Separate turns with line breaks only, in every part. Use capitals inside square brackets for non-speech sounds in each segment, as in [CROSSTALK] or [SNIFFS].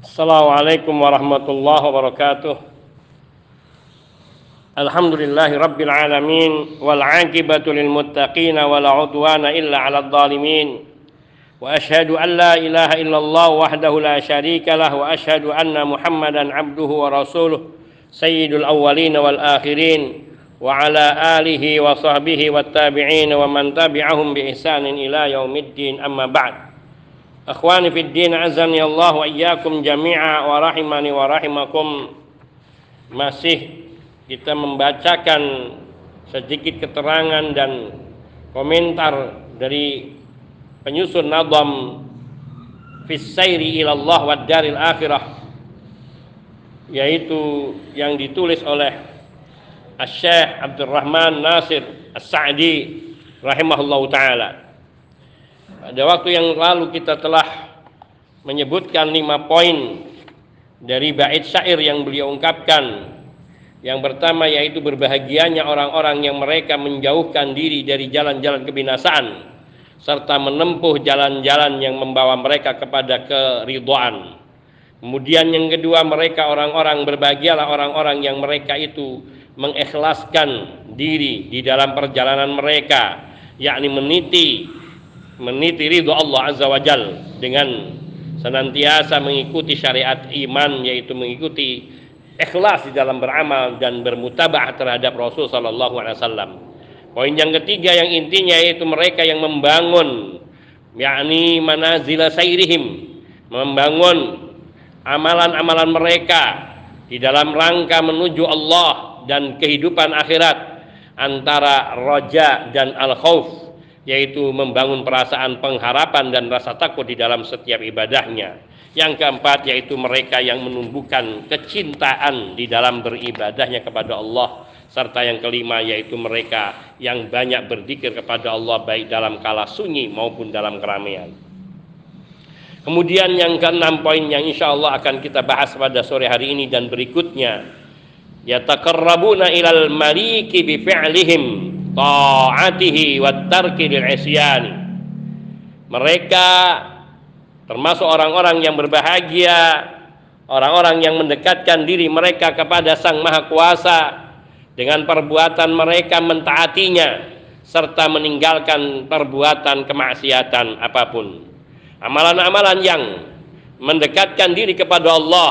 Assalamualaikum warahmatullahi wabarakatuh. Alhamdulillahi rabbil alamin wal aqibatu lil muttaqin wala udwana illa 'alal zalimin. Wa asyhadu an la ilaha illallah wahdahu la syarika lah wa asyhadu anna Muhammadan 'abduhu wa rasuluh sayyidul awwalin wal akhirin wa ala alihi wa sahbihi wat tabi'in wa man tabi'ahum Akhwani fid din azani Allah wa iyyakum jami'a wa rahimani wa rahimakum. Masih kita membacakan sedikit keterangan dan komentar dari penyusun nazam Fisairi ilallah wa daril akhirah yaitu yang ditulis oleh Syekh Abdurrahman Nasir As-Sa'di rahimahullahu taala. Pada waktu yang lalu kita telah menyebutkan lima poin dari bait syair yang beliau ungkapkan yang pertama yaitu berbahagianya orang-orang yang mereka menjauhkan diri dari jalan-jalan kebinasaan serta menempuh jalan-jalan yang membawa mereka kepada keridhaan. Kemudian yang kedua mereka orang-orang berbahagialah orang-orang yang mereka itu mengikhlaskan diri di dalam perjalanan mereka yakni meniti meniti ridho Allah Azza wa Jal dengan senantiasa mengikuti syariat iman yaitu mengikuti ikhlas di dalam beramal dan bermutabah terhadap Rasul sallallahu alaihi wasallam. Poin yang ketiga yang intinya yaitu mereka yang membangun yakni manazila sairihim, membangun amalan-amalan mereka di dalam rangka menuju Allah dan kehidupan akhirat antara roja dan al-khauf yaitu membangun perasaan pengharapan dan rasa takut di dalam setiap ibadahnya. Yang keempat yaitu mereka yang menumbuhkan kecintaan di dalam beribadahnya kepada Allah. Serta yang kelima yaitu mereka yang banyak berzikir kepada Allah baik dalam kala sunyi maupun dalam keramaian. Kemudian yang keenam poin yang insya Allah akan kita bahas pada sore hari ini dan berikutnya. Yataqarrabuna ilal maliki bi ta'atihi wa tarki lil Mereka termasuk orang-orang yang berbahagia, orang-orang yang mendekatkan diri mereka kepada Sang Maha Kuasa dengan perbuatan mereka mentaatinya serta meninggalkan perbuatan kemaksiatan apa pun. Amalan-amalan yang mendekatkan diri kepada Allah,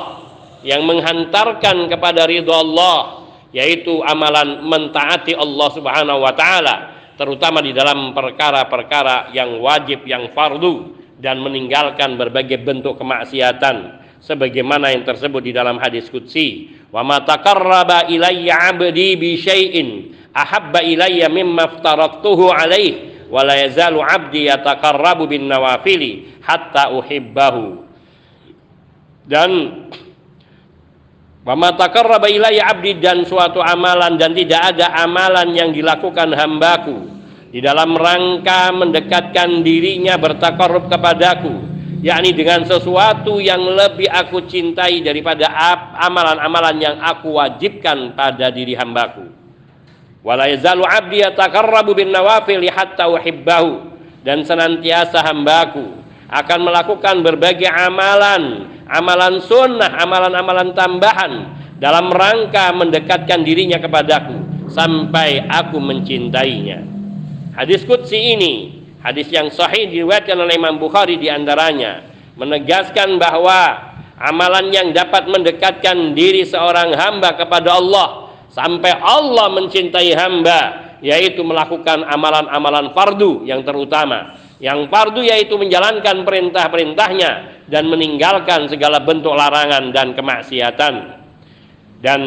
yang menghantarkan kepada ridho Allah, yaitu amalan mentaati Allah Subhanahu wa taala, terutama di dalam perkara-perkara yang wajib yang fardu dan meninggalkan berbagai bentuk kemaksiatan sebagaimana yang tersebut di dalam hadis qudsi wa ma taqarraba ilayya 'abdi bi syai'in ahabba ilayya mimma aftaratuhu alaih wa la yazalu 'abdi yataqarrabu bin nawafili hatta uhibbahu. Dan wa ilayya 'abdi dan suatu amalan dan tidak ada amalan yang dilakukan hambaku di dalam rangka mendekatkan dirinya bertakarub kepadaku yakni dengan sesuatu yang lebih aku cintai daripada amalan-amalan yang aku wajibkan pada diri hambaku. Wala yazalu abdi yatakarrabu bin nawafil hatta uhibbahu dan senantiasa hambaku akan melakukan berbagai amalan amalan sunnah amalan-amalan tambahan dalam rangka mendekatkan dirinya kepadaku sampai aku mencintainya Hadis Qudsi ini, hadis yang sahih diriwayatkan oleh Imam Bukhari di antaranya menegaskan bahwa amalan yang dapat mendekatkan diri seorang hamba kepada Allah sampai Allah mencintai hamba yaitu melakukan amalan-amalan fardu yang terutama. Yang fardu yaitu menjalankan perintah-perintahnya dan meninggalkan segala bentuk larangan dan kemaksiatan. Dan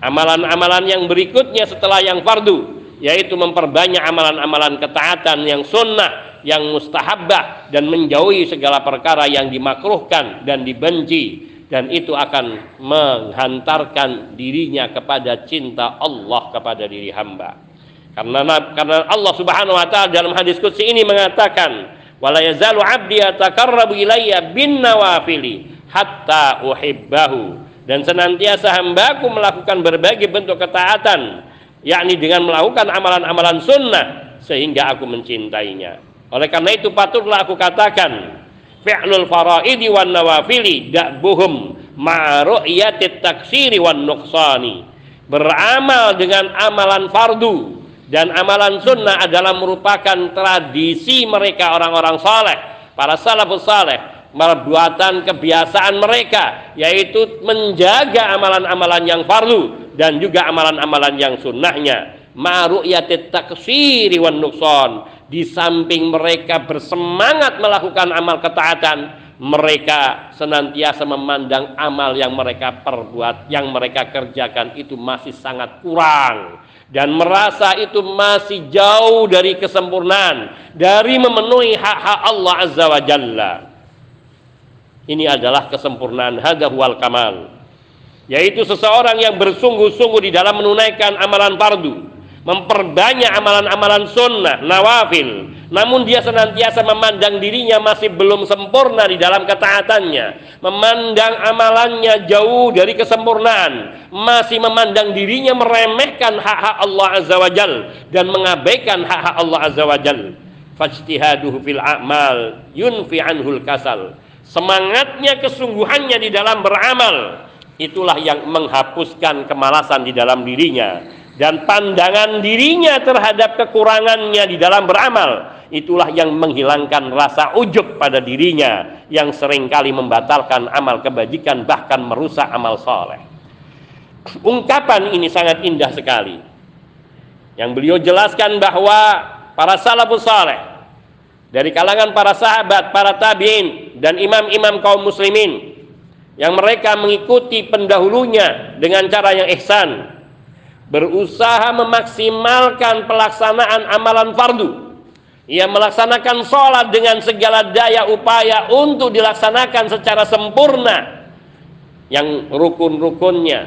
amalan-amalan yang berikutnya setelah yang fardu yaitu memperbanyak amalan-amalan ketaatan yang sunnah, yang mustahabbah dan menjauhi segala perkara yang dimakruhkan dan dibenci dan itu akan menghantarkan dirinya kepada cinta Allah kepada diri hamba. Karena karena Allah Subhanahu wa taala dalam hadis qudsi ini mengatakan, "Wala yazalu 'abdi yataqarrabu ilayya bin nawafili hatta uhibbahu." Dan senantiasa hambaku melakukan berbagai bentuk ketaatan yakni dengan melakukan amalan-amalan sunnah sehingga aku mencintainya. Oleh karena itu patutlah aku katakan fi'lul faraidi wan nawafili da'buhum ma'ru'yatit taksiri wan nuqsani beramal dengan amalan fardu dan amalan sunnah adalah merupakan tradisi mereka orang-orang saleh para salafus saleh perbuatan kebiasaan mereka yaitu menjaga amalan-amalan yang fardu dan juga amalan-amalan yang sunnahnya. Ma'ru'yatit taksiri wan nuqsan. Di samping mereka bersemangat melakukan amal ketaatan mereka senantiasa memandang amal yang mereka perbuat yang mereka kerjakan itu masih sangat kurang dan merasa itu masih jauh dari kesempurnaan dari memenuhi hak-hak Allah Azza wa Jalla. Ini adalah kesempurnaan hadahwal kamal. Yaitu seseorang yang bersungguh-sungguh di dalam menunaikan amalan fardu memperbanyak amalan-amalan sunnah, nawafil. Namun dia senantiasa memandang dirinya masih belum sempurna di dalam ketaatannya. Memandang amalannya jauh dari kesempurnaan. Masih memandang dirinya meremehkan hak-hak Allah Azza wa Jal. Dan mengabaikan hak-hak Allah Azza wa Jal. Fajtihaduhu fil a'mal yunfi anhul kasal. Semangatnya, kesungguhannya di dalam beramal. Itulah yang menghapuskan kemalasan di dalam dirinya dan pandangan dirinya terhadap kekurangannya di dalam beramal itulah yang menghilangkan rasa ujub pada dirinya yang sering kali membatalkan amal kebajikan bahkan merusak amal soleh. Ungkapan ini sangat indah sekali. Yang beliau jelaskan bahwa para salafus saleh dari kalangan para sahabat, para tabiin dan imam-imam kaum muslimin yang mereka mengikuti pendahulunya dengan cara yang ihsan berusaha memaksimalkan pelaksanaan amalan fardu. Ia melaksanakan sholat dengan segala daya upaya untuk dilaksanakan secara sempurna yang rukun-rukunnya,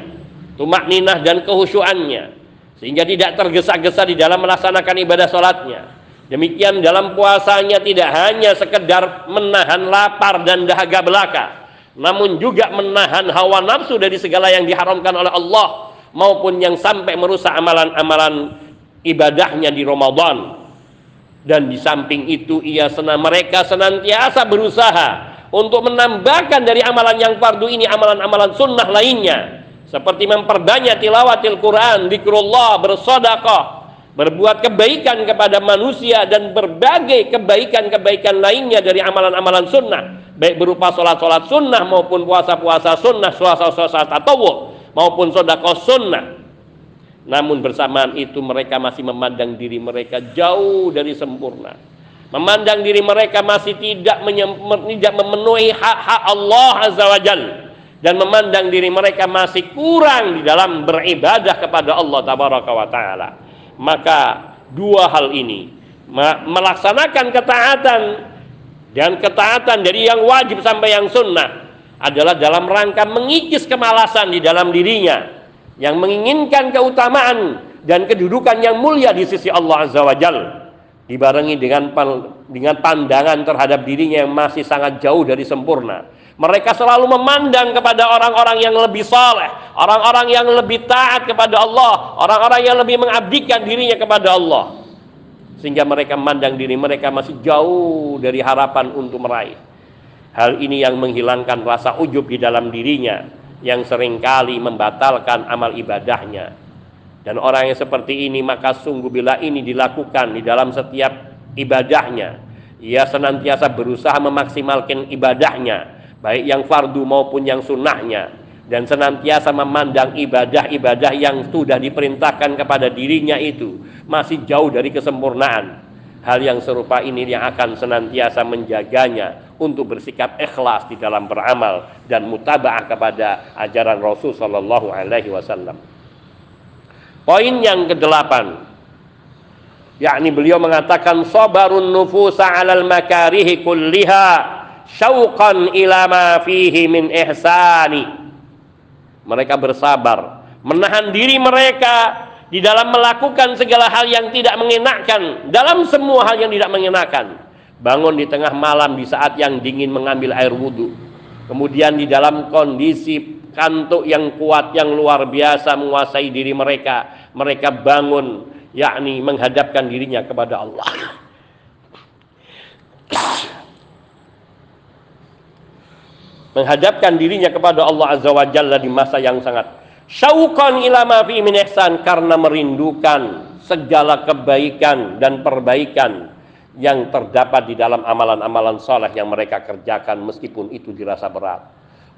tumak ninah dan kehusuannya sehingga tidak tergesa-gesa di dalam melaksanakan ibadah sholatnya. Demikian dalam puasanya tidak hanya sekedar menahan lapar dan dahaga belaka, namun juga menahan hawa nafsu dari segala yang diharamkan oleh Allah maupun yang sampai merusak amalan-amalan ibadahnya di Ramadan. Dan di samping itu ia senang mereka senantiasa berusaha untuk menambahkan dari amalan yang fardu ini amalan-amalan sunnah lainnya. Seperti memperbanyak tilawatil Quran, zikrullah, bersedekah, berbuat kebaikan kepada manusia dan berbagai kebaikan-kebaikan lainnya dari amalan-amalan sunnah. Baik berupa sholat-sholat sunnah maupun puasa-puasa sunnah, puasa-puasa tatawwu maupun sodako sunnah. Namun bersamaan itu mereka masih memandang diri mereka jauh dari sempurna. Memandang diri mereka masih tidak, tidak memenuhi hak-hak Allah Azza wa Jal. Dan memandang diri mereka masih kurang di dalam beribadah kepada Allah Tabaraka wa Ta'ala. Maka dua hal ini melaksanakan ketaatan. Dan ketaatan dari yang wajib sampai yang sunnah adalah dalam rangka mengikis kemalasan di dalam dirinya yang menginginkan keutamaan dan kedudukan yang mulia di sisi Allah Azza wa Jal dibarengi dengan dengan pandangan terhadap dirinya yang masih sangat jauh dari sempurna mereka selalu memandang kepada orang-orang yang lebih saleh, orang-orang yang lebih taat kepada Allah, orang-orang yang lebih mengabdikan dirinya kepada Allah. Sehingga mereka memandang diri mereka masih jauh dari harapan untuk meraih. Hal ini yang menghilangkan rasa ujub di dalam dirinya yang sering kali membatalkan amal ibadahnya. Dan orang yang seperti ini maka sungguh bila ini dilakukan di dalam setiap ibadahnya, ia senantiasa berusaha memaksimalkan ibadahnya, baik yang fardu maupun yang sunnahnya, dan senantiasa memandang ibadah-ibadah yang sudah diperintahkan kepada dirinya itu masih jauh dari kesempurnaan. Hal yang serupa ini yang akan senantiasa menjaganya untuk bersikap ikhlas di dalam beramal dan mutabaah kepada ajaran Rasul Shallallahu Alaihi Wasallam. Poin yang kedelapan, yakni beliau mengatakan sabarun nufusa alal makarihi kulliha syauqan ila fihi min ihsani. Mereka bersabar, menahan diri mereka di dalam melakukan segala hal yang tidak mengenakan, dalam semua hal yang tidak mengenakan. Bangun di tengah malam di saat yang dingin mengambil air wudhu. Kemudian di dalam kondisi kantuk yang kuat yang luar biasa menguasai diri mereka mereka bangun yakni menghadapkan dirinya kepada Allah. Menghadapkan dirinya kepada Allah Azza wa Jalla di masa yang sangat syauqan ila ma fi min ihsan karena merindukan segala kebaikan dan perbaikan yang terdapat di dalam amalan-amalan soleh yang mereka kerjakan meskipun itu dirasa berat.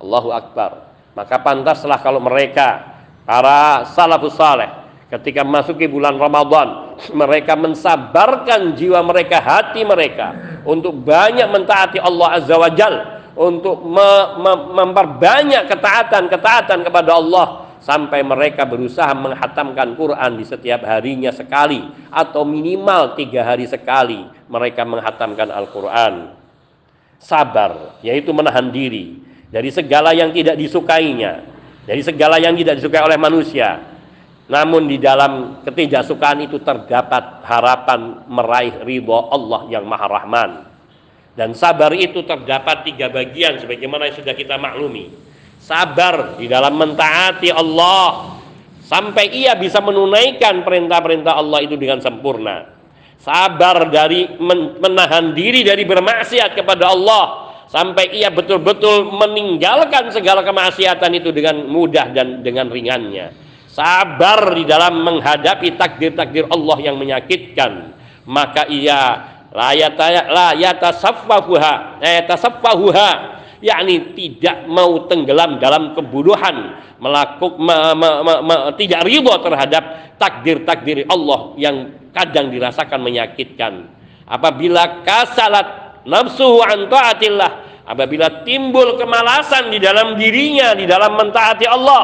Allahu Akbar. Maka pantaslah kalau mereka para salafus saleh ketika masuki bulan Ramadan [SNIFFS] mereka mensabarkan jiwa mereka, hati mereka untuk banyak mentaati Allah Azza wa Jalla untuk me, me, memperbanyak ketaatan-ketaatan kepada Allah sampai mereka berusaha menghatamkan Quran di setiap harinya sekali atau minimal tiga hari sekali mereka menghatamkan Al-Quran. Sabar yaitu menahan diri dari segala yang tidak disukainya dari segala yang tidak disukai oleh manusia. Namun di dalam ketidaksukaan itu terdapat harapan meraih ridho Allah yang maha rahman. Dan sabar itu terdapat tiga bagian sebagaimana yang sudah kita maklumi. Sabar di dalam mentaati Allah sampai ia bisa menunaikan perintah-perintah Allah itu dengan sempurna. Sabar dari menahan diri dari bermaksiat kepada Allah sampai ia betul-betul meninggalkan segala kemaksiatan itu dengan mudah dan dengan ringannya. Sabar di dalam menghadapi takdir-takdir Allah yang menyakitkan, maka ia la yata la yatasaffahuha yatasaffahuha yakni tidak mau tenggelam dalam kebuduhan melakukan me, me, me, me, tidak ridho terhadap takdir-takdir Allah yang kadang dirasakan menyakitkan apabila kasalat nafsu an taatillah apabila timbul kemalasan di dalam dirinya di dalam mentaati Allah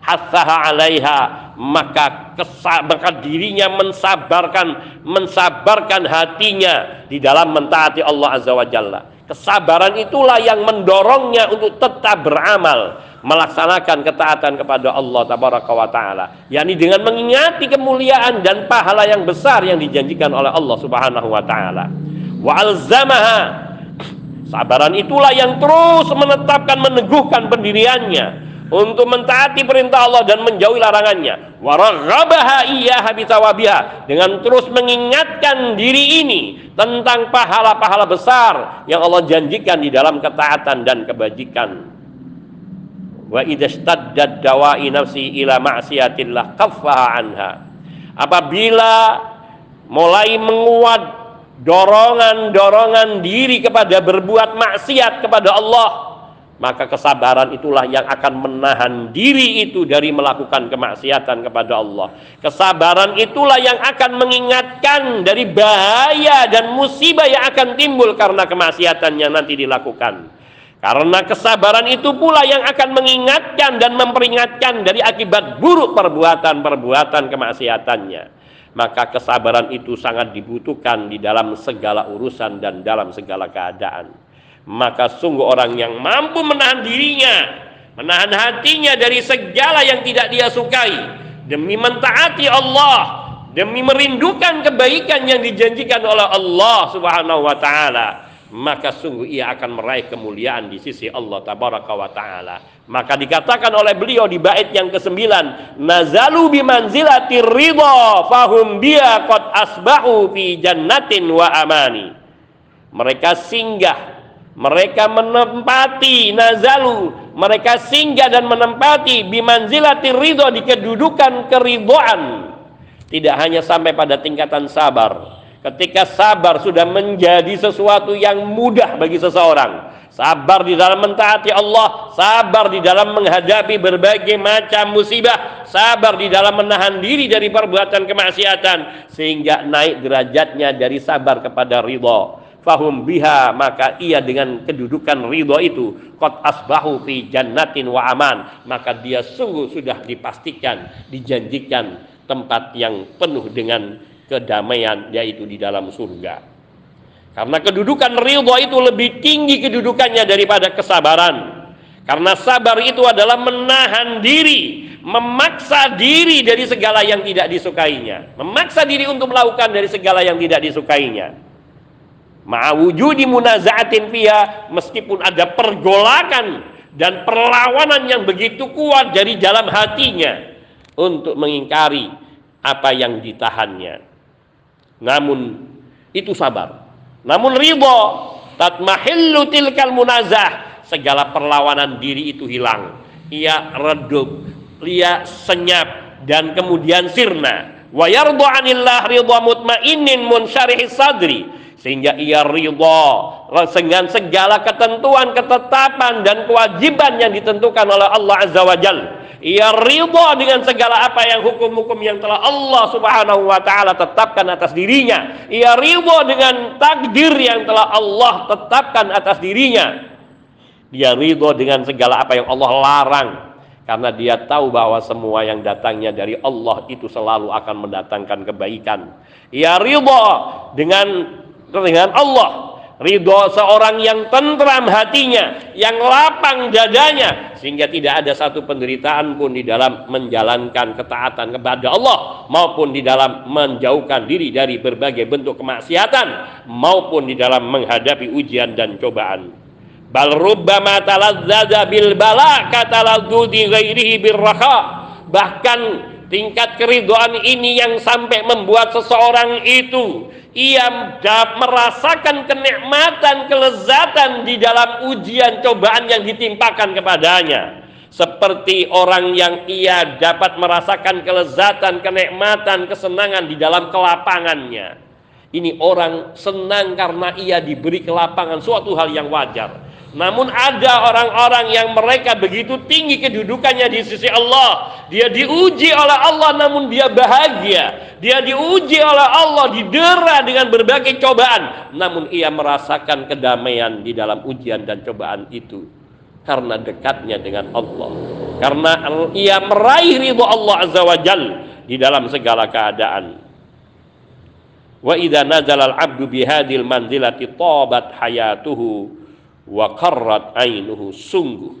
hasaha alaiha maka kesabaran dirinya mensabarkan mensabarkan hatinya di dalam mentaati Allah Azza wa Jalla. Kesabaran itulah yang mendorongnya untuk tetap beramal melaksanakan ketaatan kepada Allah tabaraka wa taala. Yakni dengan mengingati kemuliaan dan pahala yang besar yang dijanjikan oleh Allah Subhanahu wa taala. Wa alzamaha. Sabaran itulah yang terus menetapkan meneguhkan pendiriannya untuk mentaati perintah Allah dan menjauhi larangannya. Dengan terus mengingatkan diri ini tentang pahala-pahala besar yang Allah janjikan di dalam ketaatan dan kebajikan. Wa dawai nafsi apabila mulai menguat dorongan-dorongan diri kepada berbuat maksiat kepada Allah maka kesabaran itulah yang akan menahan diri itu dari melakukan kemaksiatan kepada Allah. Kesabaran itulah yang akan mengingatkan dari bahaya dan musibah yang akan timbul karena kemaksiatannya nanti dilakukan. Karena kesabaran itu pula yang akan mengingatkan dan memperingatkan dari akibat buruk perbuatan-perbuatan kemaksiatannya. Maka kesabaran itu sangat dibutuhkan di dalam segala urusan dan dalam segala keadaan maka sungguh orang yang mampu menahan dirinya, menahan hatinya dari segala yang tidak dia sukai demi mentaati Allah, demi merindukan kebaikan yang dijanjikan oleh Allah Subhanahu wa taala, maka sungguh ia akan meraih kemuliaan di sisi Allah tabaraka wa taala. Maka dikatakan oleh beliau di bait yang kesembilan, nazalu bi manzilati ridha fahum biya qad asbahu fi jannatin wa amani. Mereka singgah mereka menempati nazalu mereka singgah dan menempati bimanzilati ridho di kedudukan keridoan tidak hanya sampai pada tingkatan sabar. Ketika sabar sudah menjadi sesuatu yang mudah bagi seseorang. Sabar di dalam mentaati Allah sabar di dalam menghadapi berbagai macam musibah sabar di dalam menahan diri dari perbuatan kemaksiatan sehingga naik derajatnya dari sabar kepada ridho fahum biha maka ia dengan kedudukan ridho itu kot asbahu fi jannatin wa aman. Maka dia sungguh sudah dipastikan dijanjikan tempat yang penuh dengan kedamaian yaitu di dalam surga. Karena kedudukan ridho itu lebih tinggi kedudukannya daripada kesabaran. Karena sabar itu adalah menahan diri memaksa diri dari segala yang tidak disukainya. Memaksa diri untuk melakukan dari segala yang tidak disukainya ma'awujudi munaza'atin fiha meskipun ada pergolakan dan perlawanan yang begitu kuat dari dalam hatinya untuk mengingkari apa yang ditahannya namun itu sabar namun ridho tatmahillu tilkal munazah segala perlawanan diri itu hilang. Ia redup, ia senyap dan kemudian sirna. Wa yardu anillah ridha mutmainin munsyarih sadri sehingga ia ridha dengan segala ketentuan, ketetapan dan kewajiban yang ditentukan oleh Allah Azza wa Jalla ia ridha dengan segala apa yang hukum-hukum yang telah Allah Subhanahu wa taala tetapkan atas dirinya. Ia ridha dengan takdir yang telah Allah tetapkan atas dirinya. Dia ridha dengan segala apa yang Allah larang karena dia tahu bahwa semua yang datangnya dari Allah itu selalu akan mendatangkan kebaikan. Ia ridha dengan dengan Allah ridho seorang yang tentram hatinya, yang lapang dadanya, sehingga tidak ada satu penderitaan pun di dalam menjalankan ketaatan kepada Allah, maupun di dalam menjauhkan diri dari berbagai bentuk kemaksiatan, maupun di dalam menghadapi ujian dan cobaan. Bal rubbama taladzza bil bala ghairihi birraha. Bahkan tingkat keridoan ini yang sampai membuat seseorang itu ia merasakan kenikmatan, kelezatan di dalam ujian cobaan yang ditimpakan kepadanya. Seperti orang yang ia dapat merasakan kelezatan, kenikmatan, kesenangan di dalam kelapangannya. Ini orang senang karena ia diberi kelapangan, suatu hal yang wajar. Namun ada orang-orang yang mereka begitu tinggi kedudukannya di sisi Allah. Dia diuji oleh Allah namun dia bahagia. Dia diuji oleh Allah, didera dengan berbagai cobaan. Namun ia merasakan kedamaian di dalam ujian dan cobaan itu. Karena dekatnya dengan Allah. Karena ia meraih ridho Allah Azza wa Jal di dalam segala keadaan. Wa idza nazala al-'abdu bihadil manzilati tabat hayatuhu wa ainuhu sungguh.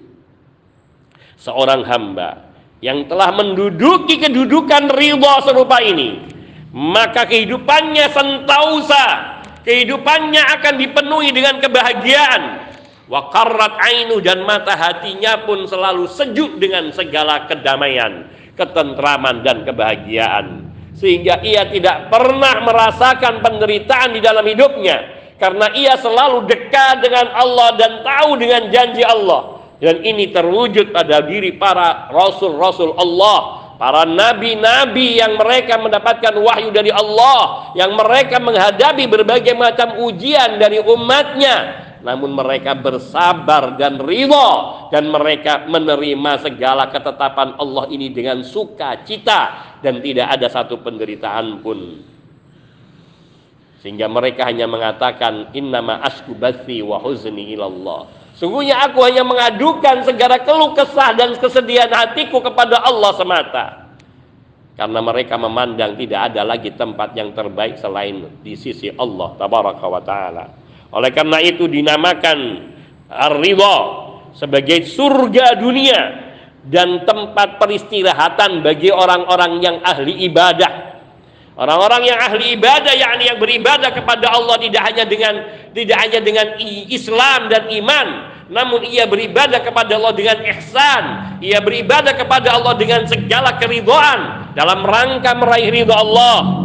Seorang hamba yang telah menduduki kedudukan ridha serupa ini maka kehidupannya sentausa. Kehidupannya akan dipenuhi dengan kebahagiaan. Wa ainu dan mata hatinya pun selalu sejuk dengan segala kedamaian ketentraman dan kebahagiaan. Sehingga ia tidak pernah merasakan penderitaan di dalam hidupnya karena ia selalu dekat dengan Allah dan tahu dengan janji Allah. Dan ini terwujud pada diri para rasul-rasul Allah. Para nabi-nabi yang mereka mendapatkan wahyu dari Allah. Yang mereka menghadapi berbagai macam ujian dari umatnya. Namun mereka bersabar dan ridho dan mereka menerima segala ketetapan Allah ini dengan sukacita. Dan tidak ada satu penderitaan pun sehingga mereka hanya mengatakan innama asku bathi wa huzni ilallah. Sungguhnya aku hanya mengadukan segala keluh kesah dan kesedihan hatiku kepada Allah semata. Karena mereka memandang tidak ada lagi tempat yang terbaik selain di sisi Allah tabaraka wa taala. Oleh karena itu dinamakan ar-ridha sebagai surga dunia dan tempat peristirahatan bagi orang-orang yang ahli ibadah Orang-orang yang ahli ibadah yakni yang beribadah kepada Allah tidak hanya dengan tidak hanya dengan Islam dan iman, namun ia beribadah kepada Allah dengan ihsan, ia beribadah kepada Allah dengan segala keridhaan dalam rangka meraih ridho Allah.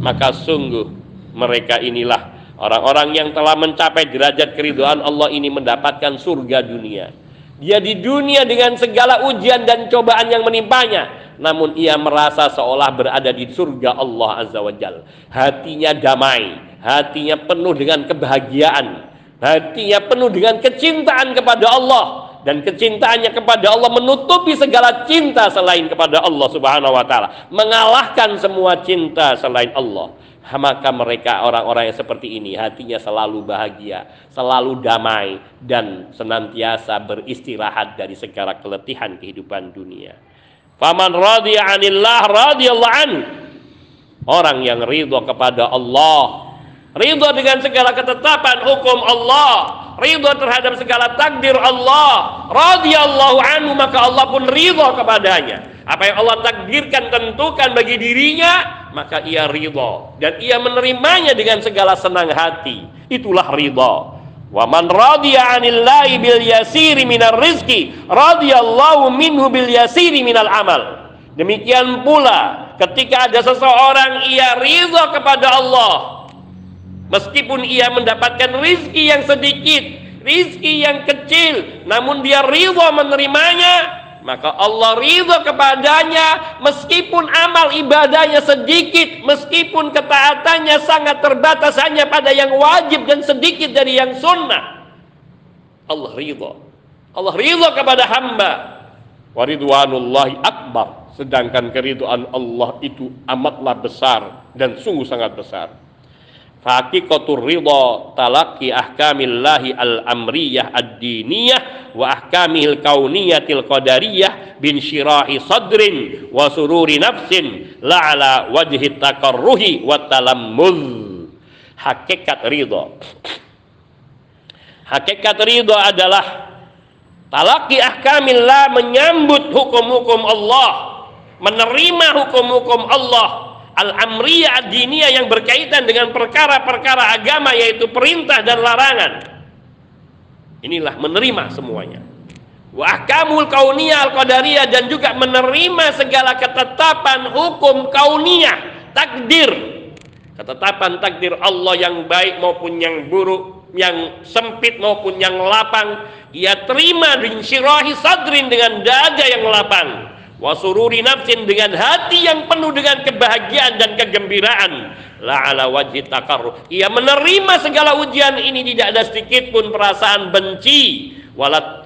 Maka sungguh mereka inilah orang-orang yang telah mencapai derajat keridhaan Allah ini mendapatkan surga dunia. Dia di dunia dengan segala ujian dan cobaan yang menimpanya, namun ia merasa seolah berada di surga Allah Azza wa Jal. Hatinya damai, hatinya penuh dengan kebahagiaan, hatinya penuh dengan kecintaan kepada Allah dan kecintaannya kepada Allah menutupi segala cinta selain kepada Allah Subhanahu wa taala, mengalahkan semua cinta selain Allah. Maka mereka orang-orang yang seperti ini hatinya selalu bahagia, selalu damai dan senantiasa beristirahat dari segala keletihan kehidupan dunia. Faman radiya anillah radiyallahu an. Orang yang ridho kepada Allah, ridho dengan segala ketetapan hukum Allah, ridho terhadap segala takdir Allah, radhiyallahu anhu maka Allah pun ridho kepadanya. Apa yang Allah takdirkan tentukan bagi dirinya, maka ia ridho dan ia menerimanya dengan segala senang hati. Itulah ridho. Wa man radiya 'anillahi bil yasiri minar rizki radiyallahu minhu bil yasiri minal amal. Demikian pula ketika ada seseorang ia ridha kepada Allah meskipun ia mendapatkan rizki yang sedikit, rizki yang kecil namun dia ridho menerimanya maka Allah ridho kepadanya meskipun amal ibadahnya sedikit meskipun ketaatannya sangat terbatas hanya pada yang wajib dan sedikit dari yang sunnah. Allah ridho Allah ridho kepada hamba. Waridwanullahi akbar. Sedangkan keriduan Allah itu amatlah besar dan sungguh sangat besar Hakikatul ridha talaqi ahkamillahi al-amriyah ad-diniyah wa ahkamihil kauniyatil qadariyah bin syirahi sadrin wa sururi nafsin la ala wajhi takarruhi wa talammuz. Hakikat ridha. Hakikat ridha adalah talaqi ahkamillah menyambut hukum-hukum Allah menerima hukum-hukum Allah al-amriyah ad-diniyah yang berkaitan dengan perkara-perkara agama yaitu perintah dan larangan. Inilah menerima semuanya. Wa ahkamul kauniyah al-qadariyah dan juga menerima segala ketetapan hukum kauniyah, takdir. Ketetapan takdir Allah yang baik maupun yang buruk, yang sempit maupun yang lapang, ia terima bin syirahi sadrin dengan dada yang lapang wasururi nafsin dengan hati yang penuh dengan kebahagiaan dan kegembiraan. La ala wajhi takarruh ia menerima segala ujian ini tidak ada sedikit pun perasaan benci. Walat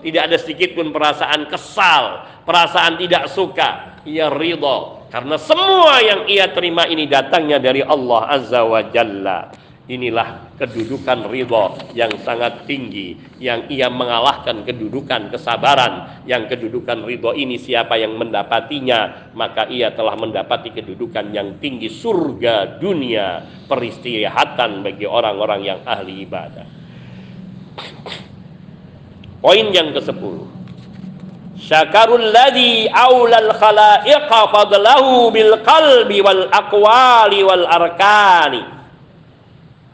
tidak ada sedikit pun perasaan kesal. Perasaan tidak suka. Ia ridho karena semua yang ia terima ini datangnya dari Allah azza wa jalla inilah kedudukan ridho yang sangat tinggi yang ia mengalahkan kedudukan kesabaran. Yang kedudukan ridho ini siapa yang mendapatinya? Maka ia telah mendapati kedudukan yang tinggi surga dunia peristirahatan bagi orang-orang yang ahli ibadah. Poin yang ke-10 syakarul ladhi awlal khalaiqa fadlahu bil qalbi wal aqwali wal arkani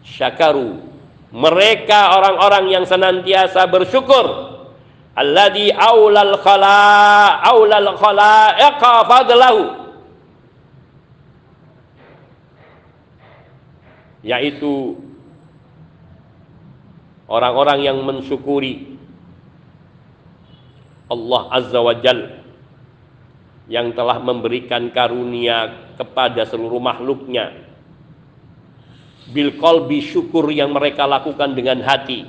syakaru. Mereka orang-orang yang senantiasa bersyukur. Alladhi aulal khala aulal khalaiqa fadlahu. Yaitu orang-orang yang mensyukuri Allah Azza wa Jal yang telah memberikan karunia kepada seluruh makhluknya bil kolbi syukur yang mereka lakukan dengan hati.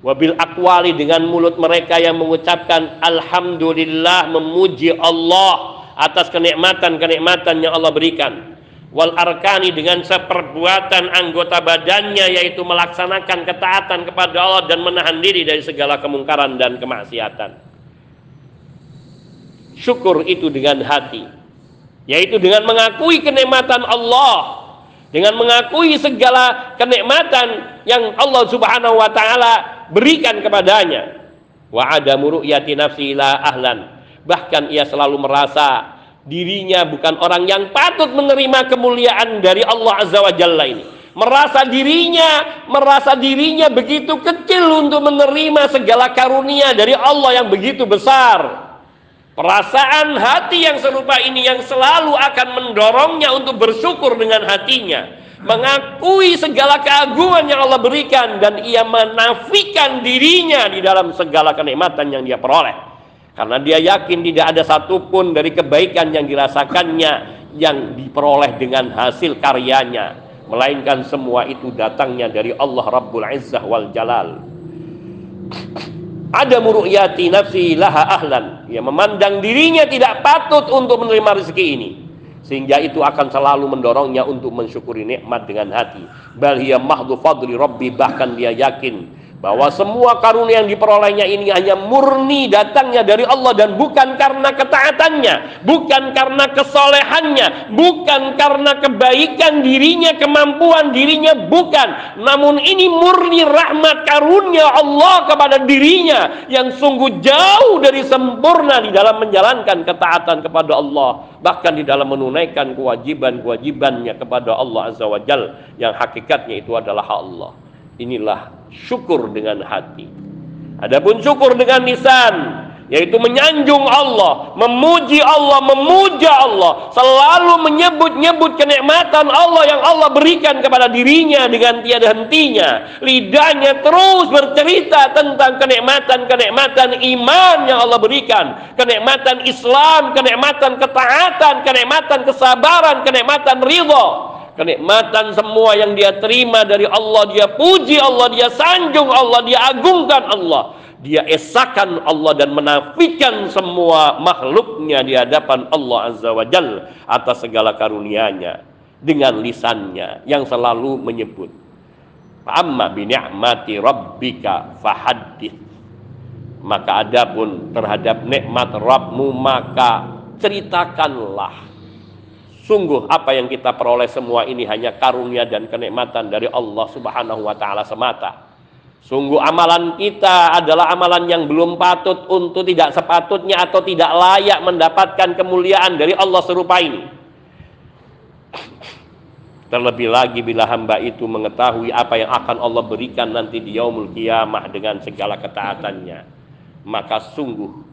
Wabil akwali dengan mulut mereka yang mengucapkan alhamdulillah memuji Allah atas kenikmatan-kenikmatan yang Allah berikan. Wal arkani dengan seperbuatan anggota badannya yaitu melaksanakan ketaatan kepada Allah dan menahan diri dari segala kemungkaran dan kemaksiatan. Syukur itu dengan hati yaitu dengan mengakui kenikmatan Allah dengan mengakui segala kenikmatan yang Allah Subhanahu wa taala berikan kepadanya. Wa adamu ru'yati nafsi ila ahlan. Bahkan ia selalu merasa dirinya bukan orang yang patut menerima kemuliaan dari Allah Azza wa Jalla ini. Merasa dirinya merasa dirinya begitu kecil untuk menerima segala karunia dari Allah yang begitu besar Perasaan hati yang serupa ini yang selalu akan mendorongnya untuk bersyukur dengan hatinya. Mengakui segala keagungan yang Allah berikan dan ia menafikan dirinya di dalam segala kenikmatan yang dia peroleh. Karena dia yakin tidak ada satupun dari kebaikan yang dirasakannya yang diperoleh dengan hasil karyanya. Melainkan semua itu datangnya dari Allah Rabbul Izzah wal Jalal ada muru'yati nafsi laha ahlan. Yang memandang dirinya tidak patut untuk menerima rezeki ini. Sehingga itu akan selalu mendorongnya untuk mensyukuri nikmat dengan hati. Bal hiya fadli rabbi. Bahkan dia yakin bahwa semua karunia yang diperolehnya ini hanya murni datangnya dari Allah dan bukan karena ketaatannya, bukan karena kesolehannya, bukan karena kebaikan dirinya, kemampuan dirinya, bukan. Namun ini murni rahmat karunia Allah kepada dirinya yang sungguh jauh dari sempurna di dalam menjalankan ketaatan kepada Allah, bahkan di dalam menunaikan kewajiban-kewajibannya kepada Allah Azza wa Jal yang hakikatnya itu adalah Allah. Inilah syukur dengan hati. Adapun syukur dengan lisan, yaitu menyanjung Allah, memuji Allah, memuja Allah, selalu menyebut-nyebut kenikmatan Allah yang Allah berikan kepada dirinya dengan tiada hentinya. Lidahnya terus bercerita tentang kenikmatan-kenikmatan iman yang Allah berikan, kenikmatan Islam, kenikmatan ketaatan, kenikmatan kesabaran, kenikmatan ridha kenikmatan semua yang dia terima dari Allah dia puji Allah dia sanjung Allah dia agungkan Allah. Dia esakan Allah dan menafikan semua makhluknya di hadapan Allah Azza wa Jal atas segala karunia-Nya dengan lisannya yang selalu menyebut amma bi ni'mati rabbika fahaddith maka adapun terhadap nikmat Rabbmu maka ceritakanlah sungguh apa yang kita peroleh semua ini hanya karunia dan kenikmatan dari Allah Subhanahu wa taala semata Sungguh amalan kita adalah amalan yang belum patut untuk tidak sepatutnya atau tidak layak mendapatkan kemuliaan dari Allah serupa ini. Terlebih lagi bila hamba itu mengetahui apa yang akan Allah berikan nanti di yaumul kiamah dengan segala ketaatannya. Maka sungguh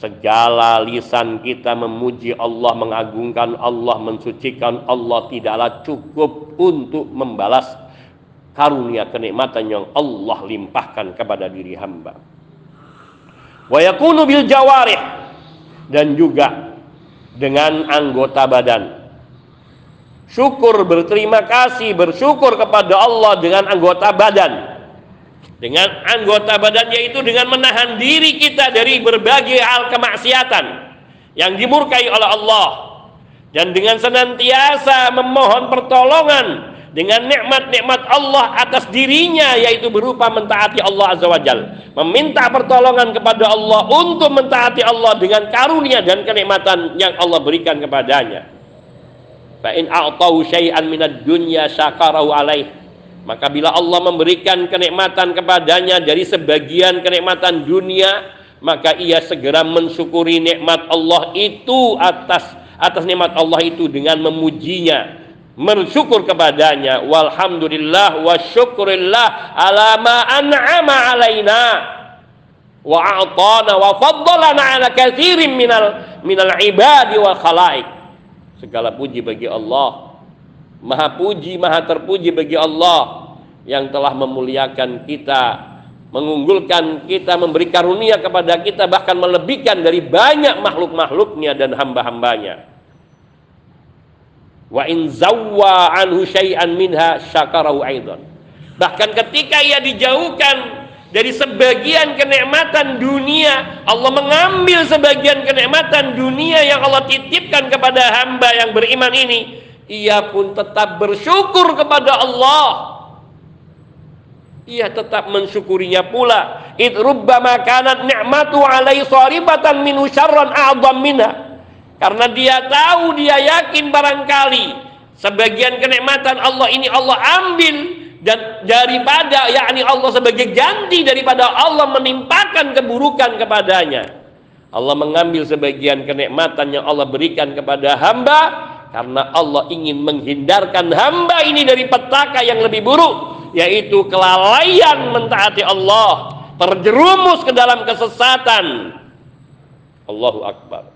segala lisan kita memuji Allah, mengagungkan Allah, mensucikan Allah tidaklah cukup untuk membalas karunia kenikmatan yang Allah limpahkan kepada diri hamba. Wa yakunu bil jawarih dan juga dengan anggota badan. Syukur berterima kasih bersyukur kepada Allah dengan anggota badan. Dengan anggota badan yaitu dengan menahan diri kita dari berbagai hal kemaksiatan yang dimurkai oleh Allah. Dan dengan senantiasa memohon pertolongan dengan nikmat-nikmat Allah atas dirinya yaitu berupa mentaati Allah Azza wa Jal. Meminta pertolongan kepada Allah untuk mentaati Allah dengan karunia dan kenikmatan yang Allah berikan kepadanya. Fa in a'tahu syai'an minad dunya syakarahu alaih maka bila Allah memberikan kenikmatan kepadanya dari sebagian kenikmatan dunia maka ia segera mensyukuri nikmat Allah itu atas atas nikmat Allah itu dengan memujinya bersyukur kepadanya. Walhamdulillah wa syukurillah ala ma an'ama alaina wa a'tana wa faddalana ala katsirin minal minal ibadi wal khalaik segala puji bagi Allah maha puji maha terpuji bagi Allah yang telah memuliakan kita mengunggulkan kita memberi karunia kepada kita bahkan melebihkan dari banyak makhluk-makhluknya dan hamba-hambanya. Wa in zawwa anhu syai'an minha syakarahu aidan. Bahkan ketika ia dijauhkan dari sebagian kenikmatan dunia Allah mengambil sebagian kenikmatan dunia yang Allah titipkan kepada hamba yang beriman ini ia pun tetap bersyukur kepada Allah. Ia tetap mensyukurinya pula. Id rubbama kanat ni'matu alai saribatan min syarran a'dham minha. Karena dia tahu, dia yakin barangkali sebagian kenikmatan Allah ini Allah ambil dan daripada yakni Allah sebagai ganti daripada Allah menimpakan keburukan kepadanya. Allah mengambil sebagian kenikmatan yang Allah berikan kepada hamba karena Allah ingin menghindarkan hamba ini dari petaka yang lebih buruk yaitu kelalaian mentaati Allah terjerumus ke dalam kesesatan Allahu Akbar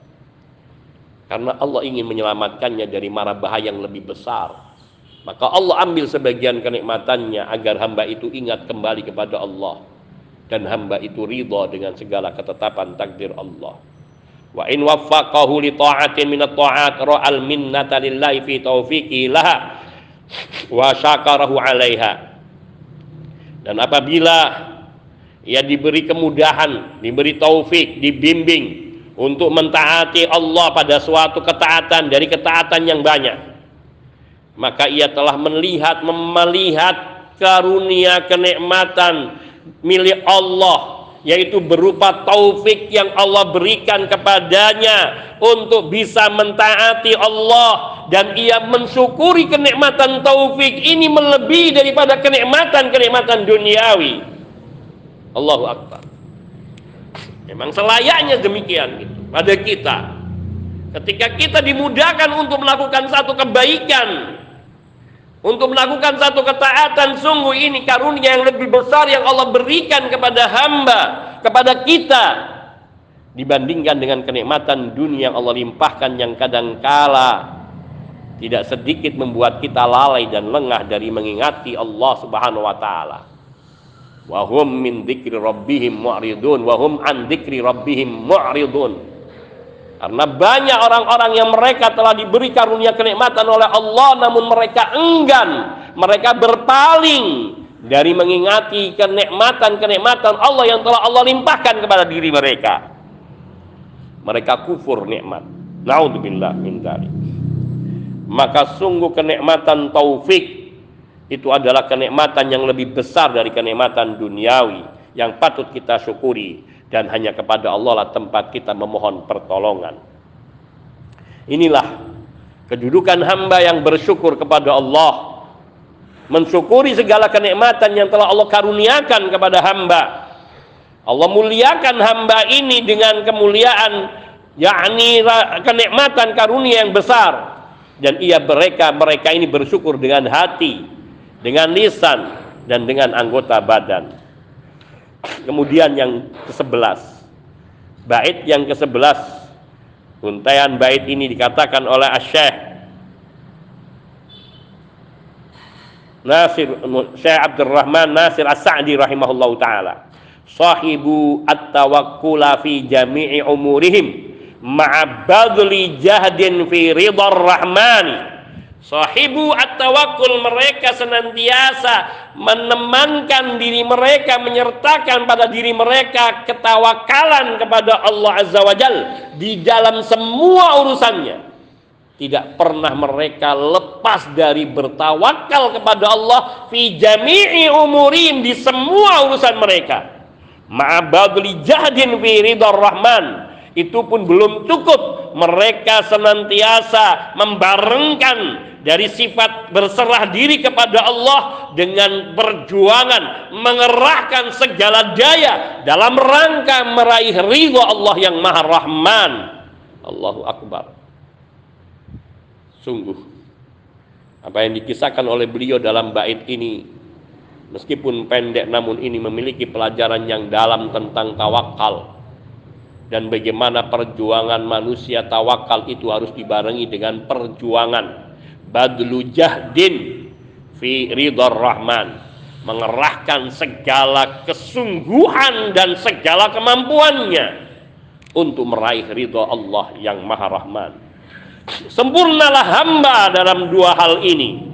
karena Allah ingin menyelamatkannya dari mara bahaya yang lebih besar. Maka Allah ambil sebagian kenikmatannya agar hamba itu ingat kembali kepada Allah dan hamba itu ridha dengan segala ketetapan takdir Allah. Wa in waffaqahu li ta'atin min at-ta'at ra'al minnata lillahi fi taufiqi laha wa syakarahu 'alaiha. Dan apabila ia diberi kemudahan, diberi taufik, dibimbing untuk mentaati Allah pada suatu ketaatan dari ketaatan yang banyak maka ia telah melihat melihat karunia kenikmatan milik Allah yaitu berupa taufik yang Allah berikan kepadanya untuk bisa mentaati Allah dan ia mensyukuri kenikmatan taufik ini melebihi daripada kenikmatan-kenikmatan duniawi Allahu Akbar Memang selayaknya demikian gitu pada kita. Ketika kita dimudahkan untuk melakukan satu kebaikan, untuk melakukan satu ketaatan, sungguh ini karunia yang lebih besar yang Allah berikan kepada hamba, kepada kita. dibandingkan dengan kenikmatan dunia yang Allah limpahkan yang kadang kala tidak sedikit membuat kita lalai dan lengah dari mengingati Allah Subhanahu wa taala. Wa hum min dzikri rabbihim mu'ridun wa hum an dzikri rabbihim mu'ridun. Karena banyak orang-orang yang mereka telah diberi karunia kenikmatan oleh Allah namun mereka enggan, mereka berpaling dari mengingati kenikmatan-kenikmatan Allah yang telah Allah limpahkan kepada diri mereka. Mereka kufur nikmat. Naudzubillah min dzalik. Maka sungguh kenikmatan taufik itu adalah kenikmatan yang lebih besar dari kenikmatan duniawi yang patut kita syukuri dan hanya kepada Allah lah tempat kita memohon pertolongan. Inilah kedudukan hamba yang bersyukur kepada Allah. Mensyukuri segala kenikmatan yang telah Allah karuniakan kepada hamba. Allah muliakan hamba ini dengan kemuliaan yakni kenikmatan karunia yang besar dan ia mereka mereka ini bersyukur dengan hati, dengan lisan dan dengan anggota badan. Kemudian yang ke-11. Bait yang ke-11. Untaian bait ini dikatakan oleh Asy-Syaikh Nasir Syekh Abdurrahman Nasir As-Sa'di rahimahullahu taala. Sahibu at-tawakkula fi jami'i umurihim ma'a jahdin fi ridar rahmani Sahibu at-tawakkul mereka senantiasa menemankan diri mereka, menyertakan pada diri mereka ketawakalan kepada Allah Azza wa Jal di dalam semua urusannya. Tidak pernah mereka lepas dari bertawakal kepada Allah fi jami'i umurim di semua urusan mereka. Ma'abadli jahdin fi ridar rahman. Itu pun belum cukup. Mereka senantiasa membarengkan dari sifat berserah diri kepada Allah dengan perjuangan mengerahkan segala daya dalam rangka meraih ridho Allah yang Maha Rahman. Allahu Akbar. Sungguh apa yang dikisahkan oleh beliau dalam bait ini meskipun pendek namun ini memiliki pelajaran yang dalam tentang tawakal dan bagaimana perjuangan manusia tawakal itu harus dibarengi dengan perjuangan. Badlu jahdin fi ridar rahman. Mengerahkan segala kesungguhan dan segala kemampuannya untuk meraih ridho Allah yang maha rahman. Sempurnalah hamba dalam dua hal ini.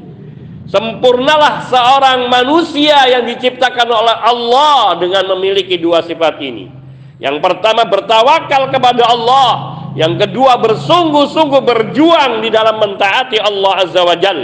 Sempurnalah seorang manusia yang diciptakan oleh Allah dengan memiliki dua sifat ini yang pertama bertawakal kepada Allah yang kedua bersungguh-sungguh berjuang di dalam mentaati Allah Azza wa Jal.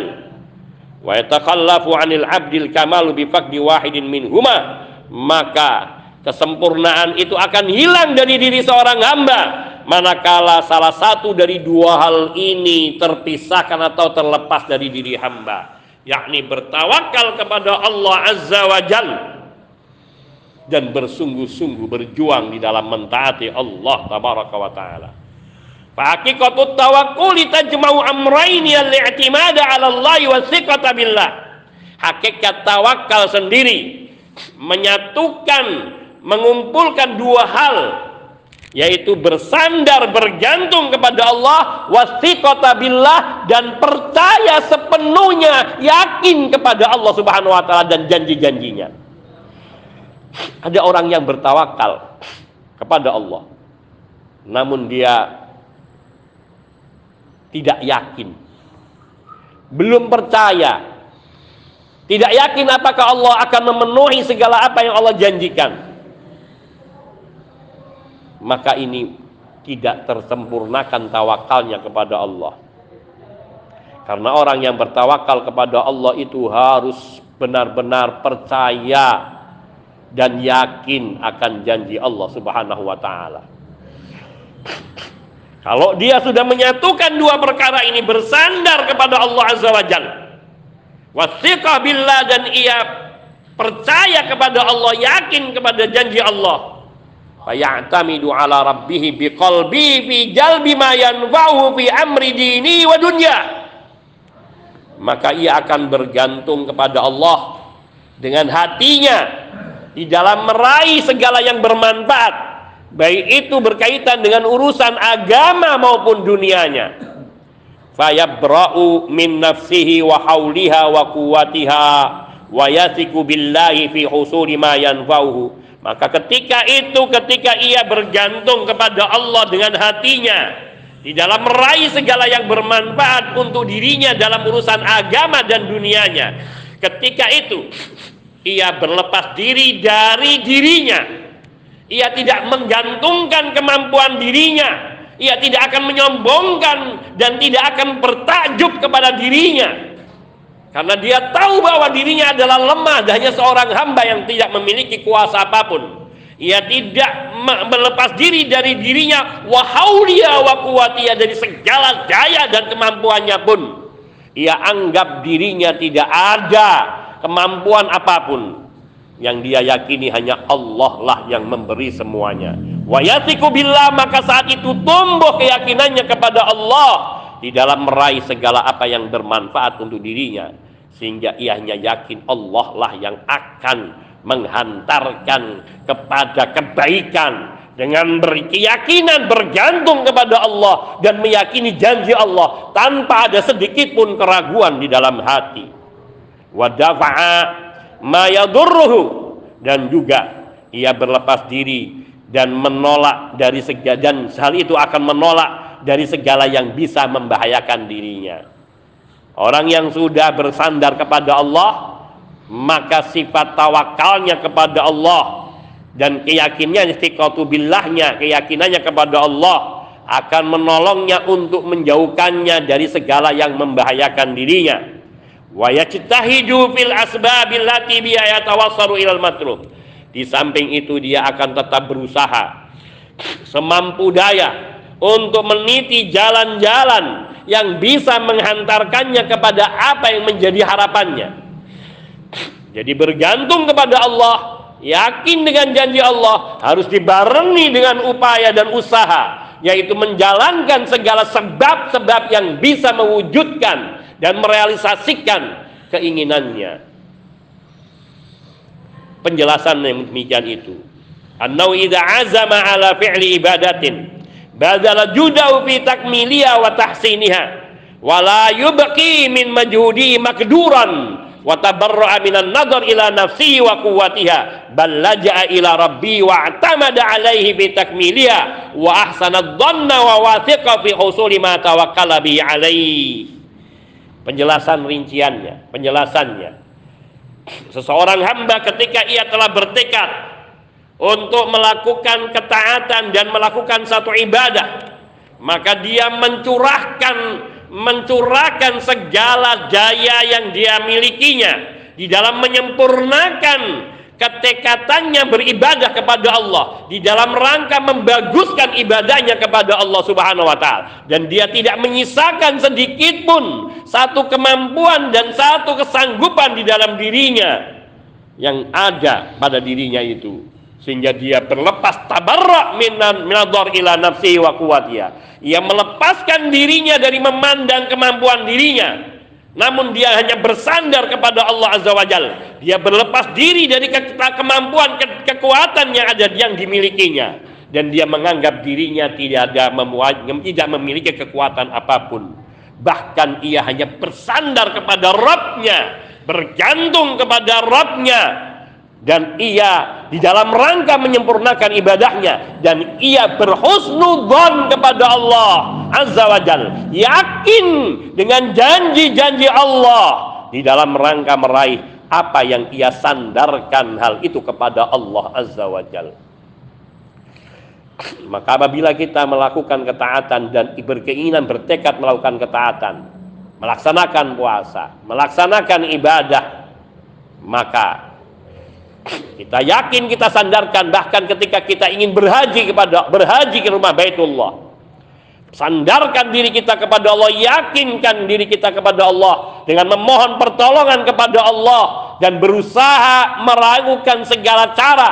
Wa yatakhallafu 'anil 'abdil kamalu bi faqdi wahidin minhuma. Maka kesempurnaan itu akan hilang dari diri seorang hamba manakala salah satu dari dua hal ini terpisahkan atau terlepas dari diri hamba yakni bertawakal kepada Allah Azza wa Jal dan bersungguh-sungguh berjuang di dalam mentaati Allah tabaraka wa taala Hakikatut tawakkuli tajma'u amraini al-i'timada 'ala Allah wa thiqata billah. Hakikat tawakal sendiri menyatukan mengumpulkan dua hal yaitu bersandar bergantung kepada Allah wasiqata billah dan percaya sepenuhnya yakin kepada Allah Subhanahu wa taala dan janji-janjinya. Ada orang yang bertawakal kepada Allah namun dia tidak yakin, belum percaya, tidak yakin apakah Allah akan memenuhi segala apa yang Allah janjikan. Maka ini tidak tersempurnakan tawakalnya kepada Allah. Karena orang yang bertawakal kepada Allah itu harus benar-benar percaya dan yakin akan janji Allah Subhanahu wa taala. Kalau dia sudah menyatukan dua perkara ini bersandar kepada Allah Azza wa Jalla. Billah dan ia percaya kepada Allah, yakin kepada janji Allah. Fayatamidu ala rabbih biqalbi fi jalbi ma yanfa'uhu fi amri dini wa dunya. Maka ia akan bergantung kepada Allah dengan hatinya di dalam meraih segala yang bermanfaat baik itu berkaitan dengan urusan agama maupun dunianya. Fayabra'u min nafsihi wa hauliha wa wa billahi fi husuli ma yanfa'uhu. Maka ketika itu ketika ia bergantung kepada Allah dengan hatinya di dalam meraih segala yang bermanfaat untuk dirinya dalam urusan agama dan dunianya. Ketika itu ia berlepas diri dari dirinya ia tidak menggantungkan kemampuan dirinya. Ia tidak akan menyombongkan dan tidak akan bertakjub kepada dirinya. Karena dia tahu bahwa dirinya adalah lemah hanya seorang hamba yang tidak memiliki kuasa apa pun. Ia tidak melepas diri dari dirinya wahaulia wa kuwatia dari segala daya dan kemampuannya pun. Ia anggap dirinya tidak ada kemampuan apa pun yang dia yakini hanya Allah lah yang memberi semuanya. Wa yatiku billah maka saat itu tumbuh keyakinannya kepada Allah di dalam meraih segala apa yang bermanfaat untuk dirinya sehingga ia hanya yakin Allah lah yang akan menghantarkan kepada kebaikan dengan berkeyakinan bergantung kepada Allah dan meyakini janji Allah tanpa ada sedikit pun keraguan di dalam hati. Wa dafa'a mayadurruhu dan juga ia berlepas diri dan menolak dari segala dan hal itu akan menolak dari segala yang bisa membahayakan dirinya. Orang yang sudah bersandar kepada Allah maka sifat tawakalnya kepada Allah dan keyakinannya istiqatu billahnya keyakinannya kepada Allah akan menolongnya untuk menjauhkannya dari segala yang membahayakan dirinya fil asbabil lati yatawassalu ilal matlub. Di samping itu dia akan tetap berusaha semampu daya untuk meniti jalan-jalan yang bisa menghantarkannya kepada apa yang menjadi harapannya. Jadi bergantung kepada Allah yakin dengan janji Allah harus dibarengi dengan upaya dan usaha yaitu menjalankan segala sebab-sebab yang bisa mewujudkan dan merealisasikan keinginannya. Penjelasan yang demikian itu. Annau idza azama ala fi'li ibadatin badala judau fi takmiliha wa tahsiniha wa la yubqi min majhudi makduran wa tabarra'a minan nadar ila nafsihi wa quwwatiha bal laja'a ila rabbi wa atamada alaihi bi takmiliha wa ahsana dhanna wa wathiqa fi husuli ma tawakkala bi alaihi penjelasan rinciannya, penjelasannya. Seseorang hamba ketika ia telah bertekad untuk melakukan ketaatan dan melakukan satu ibadah, maka dia mencurahkan mencurahkan segala jaya yang dia milikinya di dalam menyempurnakan ketekatannya beribadah kepada Allah di dalam rangka membaguskan ibadahnya kepada Allah Subhanahu wa taala. Dan dia tidak menyisakan sedikit pun satu kemampuan dan satu kesanggupan di dalam dirinya yang ada pada dirinya itu. Sehingga dia berlepas tabarrak minan minadhar ila nafsi wa quwwatiha ia melepaskan dirinya dari memandang kemampuan dirinya namun dia hanya bersandar kepada Allah Azza wa Jal. Dia berlepas diri dari ke kemampuan, ke kekuatan yang ada yang dimilikinya. Dan dia menganggap dirinya tidak ada tidak memiliki kekuatan apa pun. Bahkan ia hanya bersandar kepada Rabbnya, bergantung kepada Rabbnya, dan ia di dalam rangka menyempurnakan ibadahnya. Dan ia berhusnudzon kepada Allah azza wajal yakin dengan janji-janji Allah di dalam rangka meraih apa yang ia sandarkan hal itu kepada Allah azza wajal maka apabila kita melakukan ketaatan dan berkeinginan bertekad melakukan ketaatan melaksanakan puasa melaksanakan ibadah maka kita yakin kita sandarkan bahkan ketika kita ingin berhaji kepada berhaji ke rumah Baitullah. Sandarkan diri kita kepada Allah, yakinkan diri kita kepada Allah dengan memohon pertolongan kepada Allah dan berusaha meragukan segala cara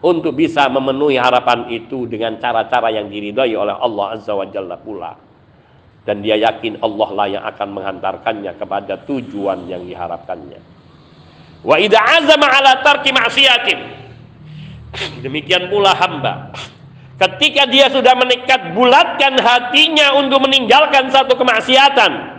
untuk bisa memenuhi harapan itu dengan cara-cara yang diridhai oleh Allah Azza wa Jalla pula. Dan dia yakin Allah lah yang akan menghantarkannya kepada tujuan yang diharapkannya. Wa idza azama ala tarki ma'siyatin. Demikian pula hamba ketika dia sudah menekat bulatkan hatinya untuk meninggalkan satu kemaksiatan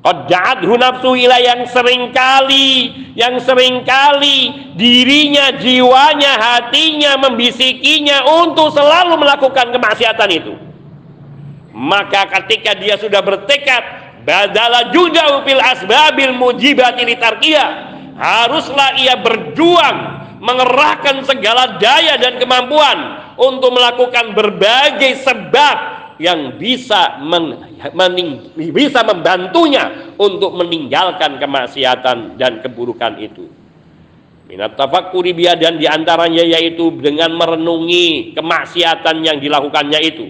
Qad ja'adhu nafsu ila yang sering kali yang sering kali dirinya, jiwanya, hatinya membisikinya untuk selalu melakukan kemaksiatan itu. Maka ketika dia sudah bertekad badala juga fil asbabil mujibati litarkiyah haruslah ia berjuang mengerahkan segala daya dan kemampuan untuk melakukan berbagai sebab yang bisa men, mening, bisa membantunya untuk meninggalkan kemaksiatan dan keburukan itu. Minat tafakkuri dan di antaranya yaitu dengan merenungi kemaksiatan yang dilakukannya itu.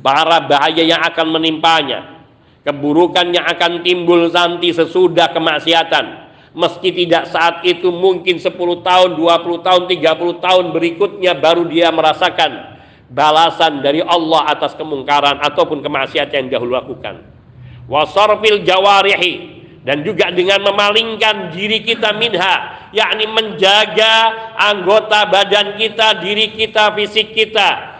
Para bahaya yang akan menimpanya. Keburukan yang akan timbul nanti sesudah kemaksiatan. Meski tidak saat itu mungkin 10 tahun, 20 tahun, 30 tahun berikutnya baru dia merasakan balasan dari Allah atas kemungkaran ataupun kemaksiatan yang dahulu lakukan. Wasarfil jawarihi dan juga dengan memalingkan diri kita minha yakni menjaga anggota badan kita, diri kita, fisik kita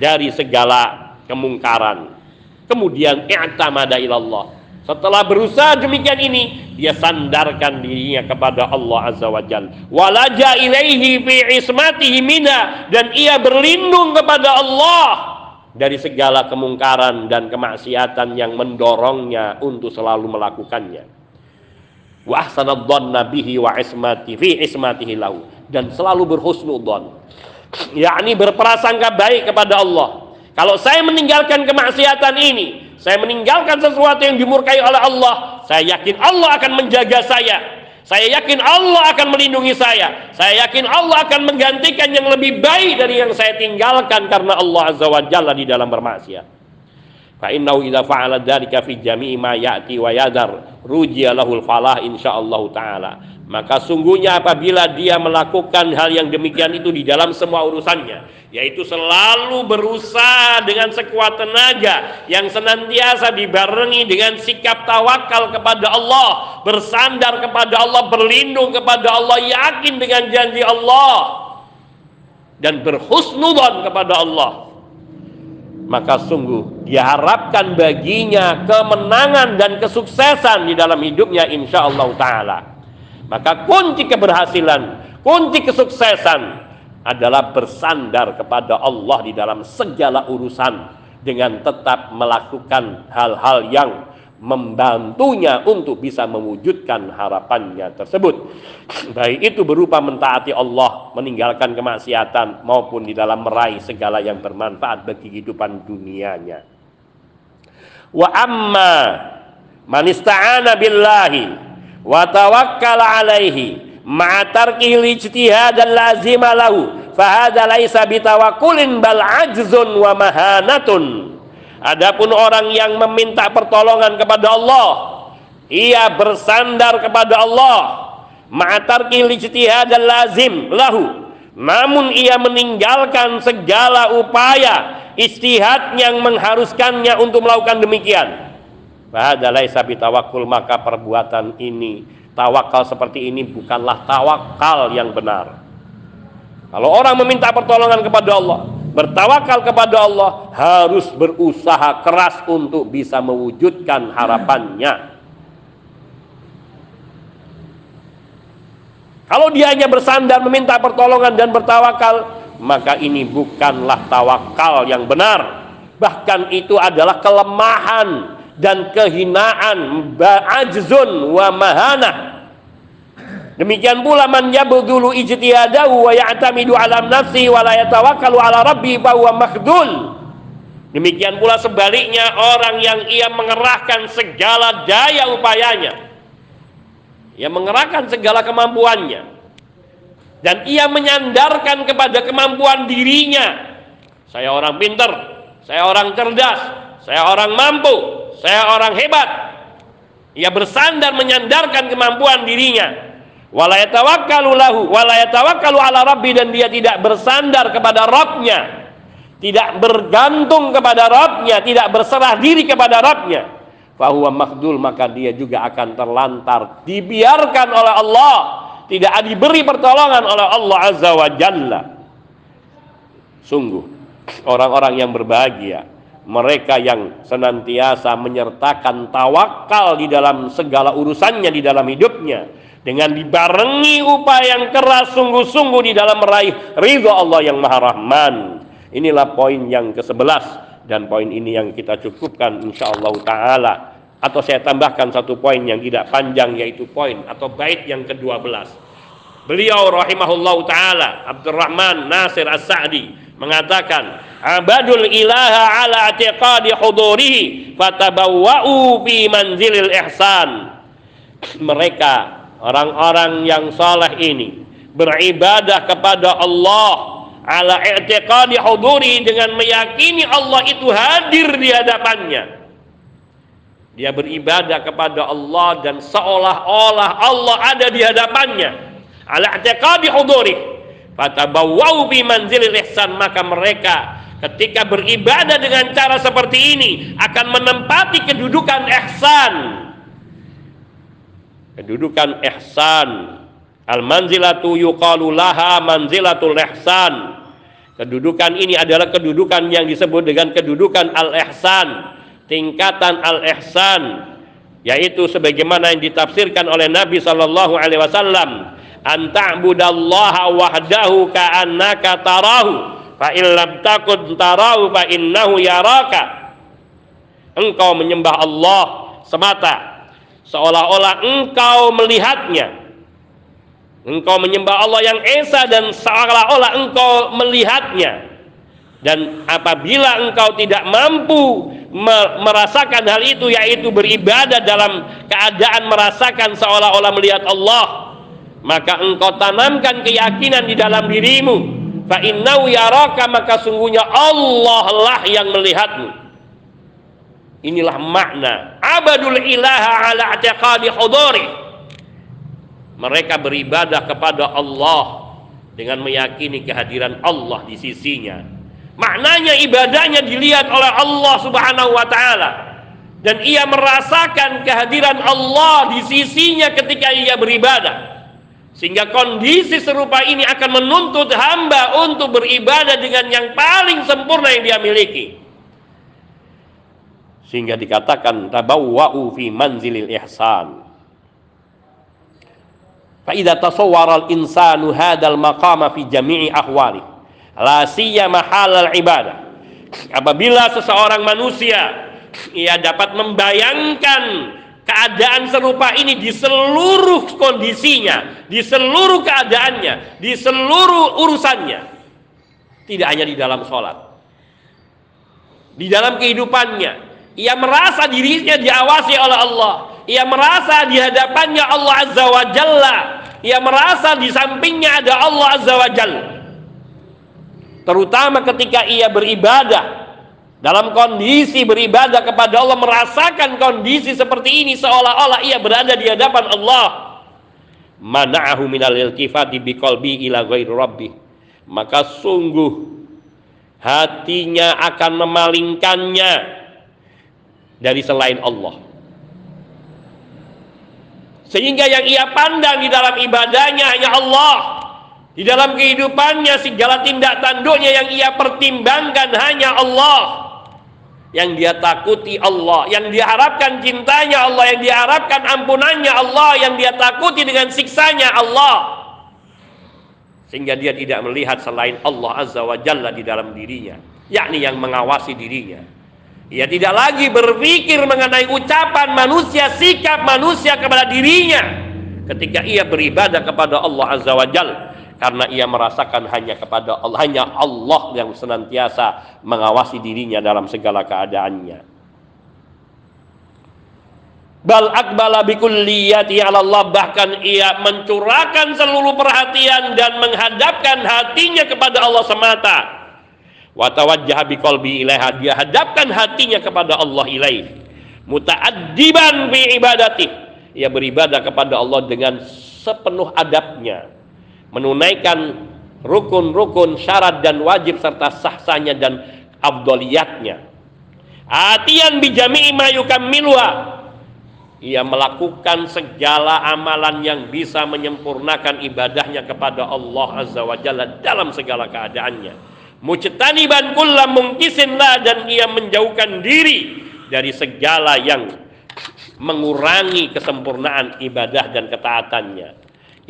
dari segala kemungkaran. Kemudian i'tamada ilallah setelah berusaha demikian ini, dia sandarkan dirinya kepada Allah Azza wa Jal. Walaja ilaihi fi ismatihi mina. Dan ia berlindung kepada Allah dari segala kemungkaran dan kemaksiatan yang mendorongnya untuk selalu melakukannya. Wa ahsanadhanna bihi wa ismati fi ismatihi lahu. Dan selalu berhusnudzon. Yakni berprasangka baik kepada Allah. Kalau saya meninggalkan kemaksiatan ini, saya meninggalkan sesuatu yang dimurkai oleh Allah, saya yakin Allah akan menjaga saya. Saya yakin Allah akan melindungi saya. Saya yakin Allah akan menggantikan yang lebih baik dari yang saya tinggalkan karena Allah Azza wa Jalla di dalam bermaksiat. Fa innahu idza fa'ala dzalika fi jami'i ma ya'ti wa rujiya lahul falah insyaallah taala. Maka sungguhnya apabila dia melakukan hal yang demikian itu di dalam semua urusannya, yaitu selalu berusaha dengan sekuat tenaga yang senantiasa dibarengi dengan sikap tawakal kepada Allah, bersandar kepada Allah, berlindung kepada Allah, yakin dengan janji Allah dan berhusnudzon kepada Allah. Maka sungguh diharapkan baginya kemenangan dan kesuksesan di dalam hidupnya insya Allah taala. Maka kunci keberhasilan, kunci kesuksesan adalah bersandar kepada Allah di dalam segala urusan dengan tetap melakukan hal-hal yang membantunya untuk bisa mewujudkan harapannya tersebut. Baik itu berupa mentaati Allah, meninggalkan kemaksiatan maupun di dalam meraih segala yang bermanfaat bagi kehidupan dunianya. Wa amma man ista'ana billahi wa tawakkala alaihi ma'a tarkihi ijtihad lazima lahu fa hadza laisa bitawakkulin bal ajzun wa mahanatun. Adapun orang yang meminta pertolongan kepada Allah ia bersandar kepada Allah. Ma'a tarkihi ijtihad lazim lahu namun ia meninggalkan segala upaya istihad yang mengharuskannya untuk melakukan demikian Bahada laisa bitawakul maka perbuatan ini tawakal seperti ini bukanlah tawakal yang benar. Kalau orang meminta pertolongan kepada Allah, bertawakal kepada Allah harus berusaha keras untuk bisa mewujudkan harapannya. Kalau dia hanya bersandar meminta pertolongan dan bertawakal, maka ini bukanlah tawakal yang benar. Bahkan itu adalah kelemahan dan kehinaan ajzun wa mahana demikian pula man yabdulu ijtihadahu wa ya'tamidu ala nafsi wa la yatawakkalu ala rabbi fa huwa makhdul demikian pula sebaliknya orang yang ia mengerahkan segala daya upayanya ia mengerahkan segala kemampuannya dan ia menyandarkan kepada kemampuan dirinya. Saya orang pintar saya orang cerdas saya orang mampu saya orang hebat. Ia bersandar menyandarkan kemampuan dirinya. Wala yatawakkalu lahu wala yatawakkalu ala rabbi dan dia tidak bersandar kepada Rabbnya. Tidak bergantung kepada Rabbnya tidak berserah diri kepada Rabbnya. Fahuwa makdul maka dia juga akan terlantar. Dibiarkan oleh Allah. Tidak diberi pertolongan oleh Allah azza wa jalla. Sungguh orang-orang yang berbahagia mereka yang senantiasa menyertakan tawakal di dalam segala urusannya di dalam hidupnya dengan dibarengi upaya yang keras sungguh-sungguh di dalam meraih ridho Allah yang Maha Rahman. Inilah poin yang ke-11 dan poin ini yang kita cukupkan insyaallah taala atau saya tambahkan satu poin yang tidak panjang yaitu poin atau bait yang ke-12. Beliau rahimahullah taala Abdurrahman Nasir As-Sa'di mengatakan abadul ilaha ala atiqadi hudurihi fatabawwa'u fi manzilil ihsan. [CLEARS THROAT] Mereka orang-orang yang saleh ini beribadah kepada Allah ala i'tiqadi huduri dengan meyakini Allah itu hadir di hadapannya. Dia beribadah kepada Allah dan seolah-olah Allah ada di hadapannya. Ala i'tiqadi huduri fatabawwau bi manzilil ihsan maka mereka ketika beribadah dengan cara seperti ini akan menempati kedudukan ihsan. Kedudukan ihsan. Al manzilatu yuqalu laha manzilatul ihsan. Kedudukan ini adalah kedudukan yang disebut dengan kedudukan al ihsan tingkatan al ihsan yaitu sebagaimana yang ditafsirkan oleh Nabi sallallahu alaihi wasallam an ta'budallaha wahdahu ka'annaka tarahu fa illam takun tarahu fa innahu yaraka. Engkau menyembah Allah semata seolah-olah engkau melihatnya. Engkau menyembah Allah yang esa dan seolah-olah engkau melihatnya. Dan apabila engkau tidak mampu merasakan hal itu yaitu beribadah dalam keadaan merasakan seolah-olah melihat Allah maka engkau tanamkan keyakinan di dalam dirimu fa innau yaraka maka sungguhnya Allah lah yang melihatmu Inilah makna abadul ilaha ala i'tiqadi huduri. Mereka beribadah kepada Allah dengan meyakini kehadiran Allah di sisinya. Maknanya ibadahnya dilihat oleh Allah Subhanahu wa taala dan ia merasakan kehadiran Allah di sisinya ketika ia beribadah. Sehingga kondisi serupa ini akan menuntut hamba untuk beribadah dengan yang paling sempurna yang dia miliki. Sehingga dikatakan tabawwa'u fi manzilil ihsan. Fa idza tasawwara al insanu hadzal maqama fi jami'i ahwali. La siyama halal ibadah. Apabila seseorang manusia ia dapat membayangkan keadaan serupa ini di seluruh kondisinya, di seluruh keadaannya, di seluruh urusannya. Tidak hanya di dalam sholat. Di dalam kehidupannya, ia merasa dirinya diawasi oleh Allah. Ia merasa di hadapannya Allah Azza wa Jalla. Ia merasa di sampingnya ada Allah Azza wa Jalla. Terutama ketika ia beribadah. Dalam kondisi beribadah kepada Allah. Merasakan kondisi seperti ini. Seolah-olah ia berada di hadapan Allah. Mana'ahu minal iltifati biqalbi ila ghairi rabbi. Maka sungguh hatinya akan memalingkannya dari selain Allah. Sehingga yang ia pandang di dalam ibadahnya hanya Allah. Di dalam kehidupannya segala tindak tanduknya yang ia pertimbangkan hanya Allah. Yang dia takuti Allah, yang diharapkan cintanya Allah, yang diharapkan ampunannya Allah, yang dia takuti dengan siksanya Allah. Sehingga dia tidak melihat selain Allah Azza wa Jalla di dalam dirinya, yakni yang mengawasi dirinya. Ia tidak lagi berpikir mengenai ucapan manusia, sikap manusia kepada dirinya ketika ia beribadah kepada Allah Azza wa Jal karena ia merasakan hanya kepada Allah hanya Allah yang senantiasa mengawasi dirinya dalam segala keadaannya. Bal akbala bikulliyati ala Allah bahkan ia mencurahkan seluruh perhatian dan menghadapkan hatinya kepada Allah semata. Wa tawajjaha biqalbi ilaiha dia hadapkan hatinya kepada Allah ilaih mutaaddiban bi ibadati ia beribadah kepada Allah dengan sepenuh adabnya menunaikan rukun-rukun syarat dan wajib serta sah-sahnya dan abdoliyatnya atian bijami'i ma yukammilwa ia melakukan segala amalan yang bisa menyempurnakan ibadahnya kepada Allah Azza wa Jalla dalam segala keadaannya. Mujtaniban kullam mungkisin lah dan ia menjauhkan diri dari segala yang mengurangi kesempurnaan ibadah dan ketaatannya.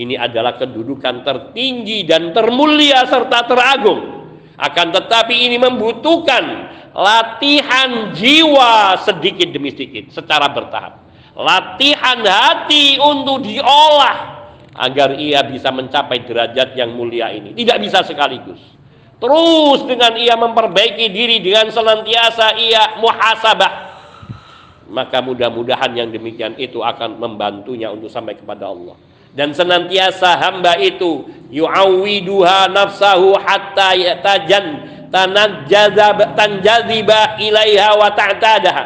Ini adalah kedudukan tertinggi dan termulia serta teragung. Akan tetapi ini membutuhkan latihan jiwa sedikit demi sedikit secara bertahap. Latihan hati untuk diolah agar ia bisa mencapai derajat yang mulia ini. Tidak bisa sekaligus. Terus dengan ia memperbaiki diri dengan senantiasa ia muhasabah. Maka mudah-mudahan yang demikian itu akan membantunya untuk sampai kepada Allah. Dan senantiasa hamba itu yu'awiduha nafsahu hatta yatajan tanajjaza tanjaziba ilaiha wa ta'tadaha.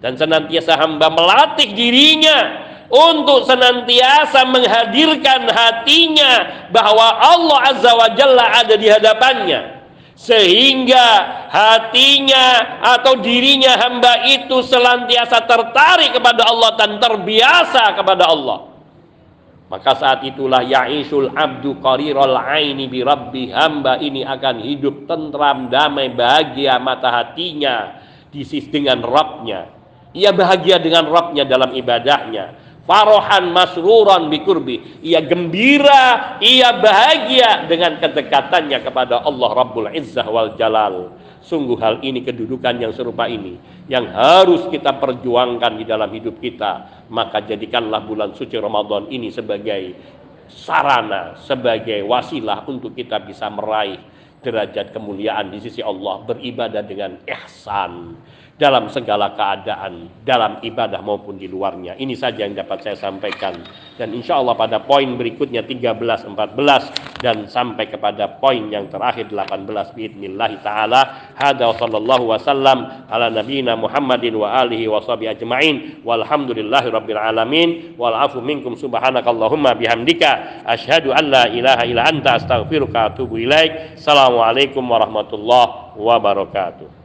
Dan senantiasa hamba melatih dirinya untuk senantiasa menghadirkan hatinya bahwa Allah Azza wa Jalla ada di hadapannya sehingga hatinya atau dirinya hamba itu senantiasa tertarik kepada Allah dan terbiasa kepada Allah maka saat itulah ya'isul abdu qariral aini bi rabbi hamba ini akan hidup tentram damai bahagia mata hatinya di sisi dengan Rabbnya. Ia bahagia dengan Rabbnya dalam ibadahnya. Farohan masruran bikurbi ia gembira ia bahagia dengan kedekatannya kepada Allah Rabbul Izzah wal Jalal sungguh hal ini kedudukan yang serupa ini yang harus kita perjuangkan di dalam hidup kita. Maka jadikanlah bulan suci Ramadan ini sebagai sarana sebagai wasilah untuk kita bisa meraih derajat kemuliaan di sisi Allah beribadah dengan ihsan dalam segala keadaan, dalam ibadah maupun di luarnya. Ini saja yang dapat saya sampaikan. Dan insya Allah pada poin berikutnya 13, 14 dan sampai kepada poin yang terakhir 18 biidnillahi ta'ala. Hada wa sallallahu wasallam ala nabiyina Muhammadin wa alihi wa sahbihi ajma'in. Walhamdulillahi rabbil alamin. Walafu minkum subhanakallahumma bihamdika. Ashadu an la ilaha illa anta astaghfiruka atubu ilaik. Assalamualaikum warahmatullahi wabarakatuh.